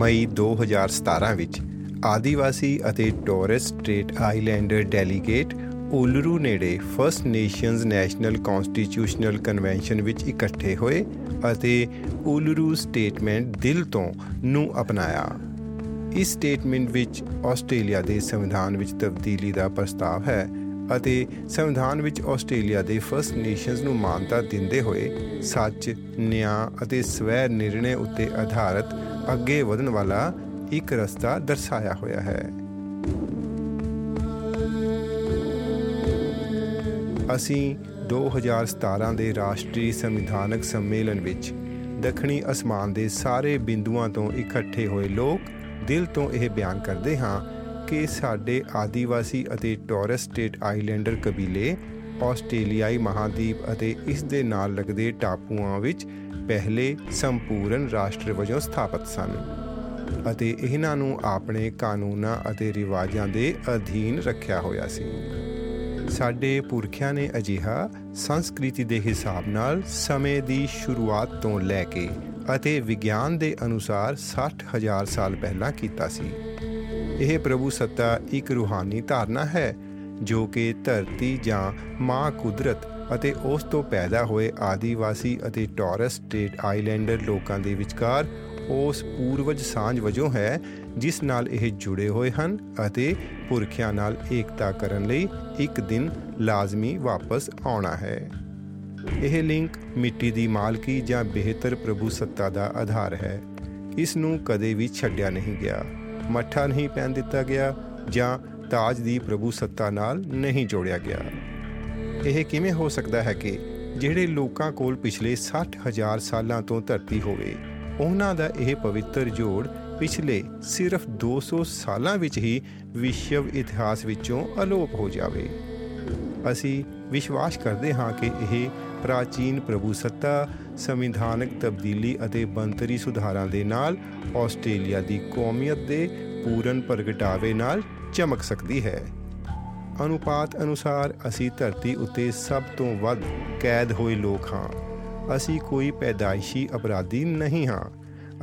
ਮਈ 2017 ਵਿੱਚ ਆਦੀਵਾਸੀ ਅਤੇ Torres Strait islander delegate Uluru ਨੇੜੇ first nations national constitutional convention ਵਿੱਚ ਇਕੱਠੇ ਹੋਏ ਅਤੇ ਓਲਰੂ ਸਟੇਟਮੈਂਟ ਦਿਲ ਤੋਂ ਨੂੰ ਅਪਣਾਇਆ। ਇਸ ਸਟੇਟਮੈਂਟ ਵਿੱਚ ਆਸਟ੍ਰੇਲੀਆ ਦੇ ਸੰਵਿਧਾਨ ਵਿੱਚ ਤਬਦੀਲੀ ਦਾ ਪ੍ਰਸਤਾਵ ਹੈ ਅਤੇ ਸੰਵਿਧਾਨ ਵਿੱਚ ਆਸਟ੍ਰੇਲੀਆ ਦੇ ਫਰਸਟ ਨੇਸ਼ਨਸ ਨੂੰ ਮਾਨਤਾ ਦਿੰਦੇ ਹੋਏ ਸੱਚ, ਨਿਆਂ ਅਤੇ ਸਵੈ ਨਿਰਣੇ ਉੱਤੇ ਆਧਾਰਿਤ ਅੱਗੇ ਵਧਣ ਵਾਲਾ ਇੱਕ ਰਸਤਾ ਦਰਸਾਇਆ ਹੋਇਆ ਹੈ। ਅਸੀਂ 2017 ਦੇ ਰਾਸ਼ਟਰੀ ਸੰਵਿਧਾਨਕ ਸੰਮੇਲਨ ਵਿੱਚ ਦੱਖਣੀ ਅਸਮਾਨ ਦੇ ਸਾਰੇ ਬਿੰਦੂਆਂ ਤੋਂ ਇਕੱਠੇ ਹੋਏ ਲੋਕ ਦਿਲ ਤੋਂ ਇਹ ਬਿਆਨ ਕਰਦੇ ਹਾਂ ਕਿ ਸਾਡੇ ਆਦੀਵਾਸੀ ਅਤੇ ਟੋਰਸ ਸਟੇਟ ਆਈਲੈਂਡਰ ਕਬੀਲੇ ਆਸਟ੍ਰੇਲੀਆਈ ਮਹਾਦੀਪ ਅਤੇ ਇਸ ਦੇ ਨਾਲ ਲੱਗਦੇ ਟਾਪੂਆਂ ਵਿੱਚ ਪਹਿਲੇ ਸੰਪੂਰਨ ਰਾਸ਼ਟਰ ਵਜੋਂ ਸਥਾਪਿਤ ਸਨ ਅਤੇ ਇਹਨਾਂ ਨੂੰ ਆਪਣੇ ਕਾਨੂੰਨਾਂ ਅਤੇ ਰਿਵਾਜਾਂ ਦੇ ਅਧੀਨ ਰੱਖਿਆ ਹੋਇਆ ਸੀ। ਸਾਡੇ ਪੁਰਖਿਆਂ ਨੇ ਅਜਿਹਾ ਸੰਸਕ੍ਰਿਤੀ ਦੇ ਹਿਸਾਬ ਨਾਲ ਸਮੇਂ ਦੀ ਸ਼ੁਰੂਆਤ ਤੋਂ ਲੈ ਕੇ ਅਤੇ ਵਿਗਿਆਨ ਦੇ ਅਨੁਸਾਰ 60000 ਸਾਲ ਪਹਿਲਾਂ ਕੀਤਾ ਸੀ। ਇਹ ਪ੍ਰਭੂ ਸੱਤਾ ਇੱਕ ਰੂਹਾਨੀ ਧਾਰਨਾ ਹੈ ਜੋ ਕਿ ਧਰਤੀ ਜਾਂ ਮਾਂ ਕੁਦਰਤ ਅਤੇ ਉਸ ਤੋਂ ਪੈਦਾ ਹੋਏ ਆਦੀਵਾਸੀ ਅਤੇ ਟੌਰਸ ਸਟੇਟ ਆਈਲੈਂਡਰ ਲੋਕਾਂ ਦੇ ਵਿਚਕਾਰ ਉਸ ਪੂਰਵਜ ਸਾਂਝ ਵਜੋਂ ਹੈ, ਜਿਸ ਨਾਲ ਇਹ ਜੁੜੇ ਹੋਏ ਹਨ ਅਤੇ ਪੁਰਖਿਆਂ ਨਾਲ ਏਕਤਾ ਕਰਨ ਲਈ ਇੱਕ ਦਿਨ ਲਾਜ਼ਮੀ ਵਾਪਸ ਆਉਣਾ ਹੈ। ਇਹ ਲਿੰਕ ਮਿੱਟੀ ਦੀ ਮਾਲਕੀ ਜਾਂ ਬਿਹਤਰ ਪ੍ਰਭੂ ਸੱਤਾ ਦਾ ਆਧਾਰ ਹੈ। ਇਸ ਨੂੰ ਕਦੇ ਵੀ ਛੱਡਿਆ ਨਹੀਂ ਗਿਆ। ਮੱਠਾ ਨਹੀਂ ਪੈਣ ਦਿੱਤਾ ਗਿਆ ਜਾਂ ਤਾਜ ਦੀ ਪ੍ਰਭੂ ਸੱਤਾ ਨਾਲ ਨਹੀਂ ਜੋੜਿਆ ਗਿਆ। ਇਹ ਕਿਵੇਂ ਹੋ ਸਕਦਾ ਹੈ ਕਿ ਜਿਹੜੇ ਲੋਕਾਂ ਕੋਲ ਪਿਛਲੇ 60000 ਸਾਲਾਂ ਤੋਂ ਧਰਤੀ ਹੋਵੇ, ਉਹਨਾਂ ਦਾ ਇਹ ਪਵਿੱਤਰ ਜੋੜ ਪਿਛਲੇ ਸਿਰਫ 200 ਸਾਲਾਂ ਵਿੱਚ ਹੀ ਵਿਸ਼ਵ ਇਤਿਹਾਸ ਵਿੱਚੋਂ ਅਲੋਪ ਹੋ ਜਾਵੇ। ਅਸੀਂ ਵਿਸ਼ਵਾਸ ਕਰਦੇ ਹਾਂ ਕਿ ਇਹ ਪ੍ਰਾਚੀਨ ਪ੍ਰਭੂ ਸੱਤਾ ਸੰਵਿਧਾਨਕ ਤਬਦੀਲੀ ਅਤੇ ਬੰਤਰੀ ਸੁਧਾਰਾਂ ਦੇ ਨਾਲ ਆਸਟ੍ਰੇਲੀਆ ਦੀ ਕੌਮੀਅਤ ਦੇ ਪੂਰਨ ਪ੍ਰਗਟਾਵੇ ਨਾਲ ਚਮਕ ਸਕਦੀ ਹੈ। ਅਨੁਪਾਤ ਅਨੁਸਾਰ ਅਸੀਂ ਧਰਤੀ ਉੱਤੇ ਸਭ ਤੋਂ ਵੱਧ ਕੈਦ ਹੋਏ ਲੋਕ ਹਾਂ। ਅਸੀਂ ਕੋਈ ਪੈਦਾਇਸ਼ੀ ਅਪਰਾਧੀ ਨਹੀਂ ਹਾਂ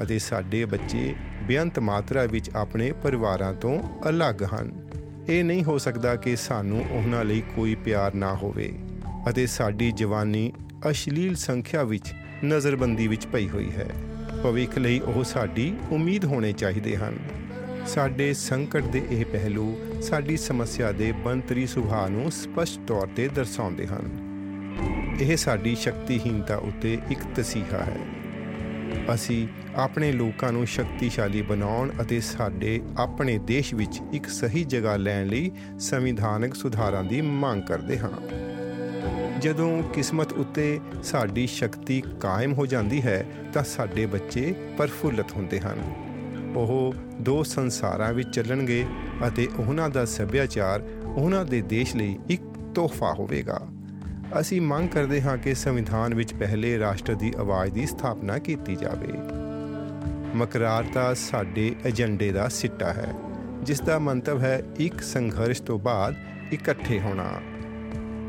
ਅਤੇ ਸਾਡੇ ਬੱਚੇ ਬੇਅੰਤ ਮਾਤਰਾ ਵਿੱਚ ਆਪਣੇ ਪਰਿਵਾਰਾਂ ਤੋਂ ਅਲੱਗ ਹਨ। ਇਹ ਨਹੀਂ ਹੋ ਸਕਦਾ ਕਿ ਸਾਨੂੰ ਉਹਨਾਂ ਲਈ ਕੋਈ ਪਿਆਰ ਨਾ ਹੋਵੇ ਅਤੇ ਸਾਡੀ ਜਵਾਨੀ ਅਸ਼ਲੀਲ ਸੰਖਿਆ ਵਿੱਚ ਨਜ਼ਰਬੰਦੀ ਵਿੱਚ ਪਈ ਹੋਈ ਹੈ। ਭਵਿੱਖ ਲਈ ਉਹ ਸਾਡੀ ਉਮੀਦ ਹੋਣੇ ਚਾਹੀਦੇ ਹਨ। ਸਾਡੇ ਸੰਕਟ ਦੇ ਇਹ ਪਹਿਲੂ ਸਾਡੀ ਸਮੱਸਿਆ ਦੇ ਬੰਤਰੀ ਸੁਭਾਅ ਨੂੰ ਸਪਸ਼ਟ ਤੌਰ ਤੇ ਦਰਸਾਉਂਦੇ ਹਨ। ਇਹ ਸਾਡੀ ਸ਼ਕਤੀਹੀਨਤਾ ਉੱਤੇ ਇੱਕ ਤਸੀਹਾ ਹੈ। ਅਸੀਂ ਆਪਣੇ ਲੋਕਾਂ ਨੂੰ ਸ਼ਕਤੀਸ਼ਾਲੀ ਬਣਾਉਣ ਅਤੇ ਸਾਡੇ ਆਪਣੇ ਦੇਸ਼ ਵਿੱਚ ਇੱਕ ਸਹੀ ਜਗ੍ਹਾ ਲੈਣ ਲਈ ਸੰਵਿਧਾਨਕ ਸੁਧਾਰਾਂ ਦੀ ਮੰਗ ਕਰਦੇ ਹਾਂ। ਜਦੋਂ ਕਿਸਮਤ ਉੱਤੇ ਸਾਡੀ ਸ਼ਕਤੀ ਕਾਇਮ ਹੋ ਜਾਂਦੀ ਹੈ ਤਾਂ ਸਾਡੇ ਬੱਚੇ ਪਰਫੁੱਲਤ ਹੁੰਦੇ ਹਨ। ਉਹ ਦੋ ਸੰਸਾਰਾਂ ਵਿੱਚ ਚੱਲਣਗੇ ਅਤੇ ਉਹਨਾਂ ਦਾ ਸੱਭਿਆਚਾਰ ਉਹਨਾਂ ਦੇ ਦੇਸ਼ ਲਈ ਇੱਕ ਤੋਹਫਾ ਹੋਵੇਗਾ। ਅਸੀਂ ਮੰਗ ਕਰਦੇ ਹਾਂ ਕਿ ਸੰਵਿਧਾਨ ਵਿੱਚ ਪਹਿਲੇ ਰਾਸ਼ਟਰ ਦੀ ਆਵਾਜ਼ ਦੀ ਸਥਾਪਨਾ ਕੀਤੀ ਜਾਵੇ। ਮਕਰਾਰਤਾ ਸਾਡੇ ਏਜੰਡੇ ਦਾ ਸਿੱਟਾ ਹੈ ਜਿਸ ਦਾ ਮੰਤਵ ਹੈ ਇੱਕ ਸੰਘਰਸ਼ ਤੋਂ ਬਾਅਦ ਇਕੱਠੇ ਹੋਣਾ।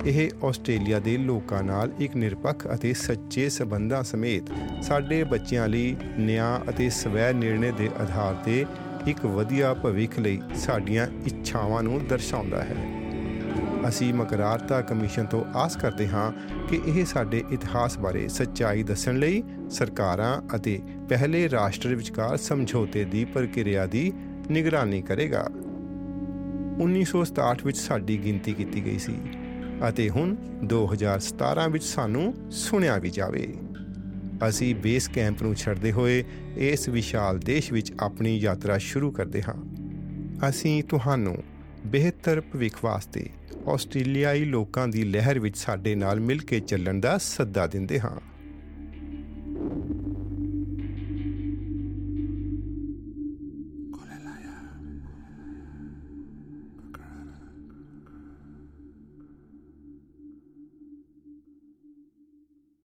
ਇਹ ਆਸਟ੍ਰੇਲੀਆ ਦੇ ਲੋਕਾਂ ਨਾਲ ਇੱਕ ਨਿਰਪੱਖ ਅਤੇ ਸੱਚੇ ਸਬੰਧਾਂ ਸਮੇਤ ਸਾਡੇ ਬੱਚਿਆਂ ਲਈ ਨਿਆਂ ਅਤੇ ਸਵੈ ਨਿਰਣੇ ਦੇ ਆਧਾਰ ਤੇ ਇੱਕ ਵਧੀਆ ਭਵਿੱਖ ਲਈ ਸਾਡੀਆਂ ਇੱਛਾਵਾਂ ਨੂੰ ਦਰਸਾਉਂਦਾ ਹੈ। ਅਸੀਂ ਮਕਰਾਰਤਾ ਕਮਿਸ਼ਨ ਤੋਂ ਆਸ ਕਰਦੇ ਹਾਂ ਕਿ ਇਹ ਸਾਡੇ ਇਤਿਹਾਸ ਬਾਰੇ ਸੱਚਾਈ ਦੱਸਣ ਲਈ ਸਰਕਾਰਾਂ ਅਤੇ ਪਹਿਲੇ ਰਾਸ਼ਟਰ ਵਿਚਕਾਰ ਸਮਝੌਤੇ ਦੀ ਪ੍ਰਕਿਰਿਆ ਦੀ ਨਿਗਰਾਨੀ ਕਰੇਗਾ। 1967 ਵਿੱਚ ਸਾਡੀ ਗਿਣਤੀ ਕੀਤੀ ਗਈ ਸੀ। ਅਤੇ ਹੁਣ 2017 ਵਿੱਚ ਸਾਨੂੰ ਸੁਣਿਆ ਵੀ ਜਾਵੇ। ਅਸੀਂ ਬੇਸ ਕੈਂਪ ਨੂੰ ਛੱਡਦੇ ਹੋਏ ਇਸ ਵਿਸ਼ਾਲ ਦੇਸ਼ ਵਿੱਚ ਆਪਣੀ ਯਾਤਰਾ ਸ਼ੁਰੂ ਕਰਦੇ ਹਾਂ। ਅਸੀਂ ਤੁਹਾਨੂੰ ਬਿਹਤਰ ਭਵਿੱਖ ਵਾਸਤੇ ਆਸਟ੍ਰੇਲੀਆਈ ਲੋਕਾਂ ਦੀ ਲਹਿਰ ਵਿੱਚ ਸਾਡੇ ਨਾਲ ਮਿਲ ਕੇ ਚੱਲਣ ਦਾ ਸੱਦਾ ਦਿੰਦੇ ਹਾਂ।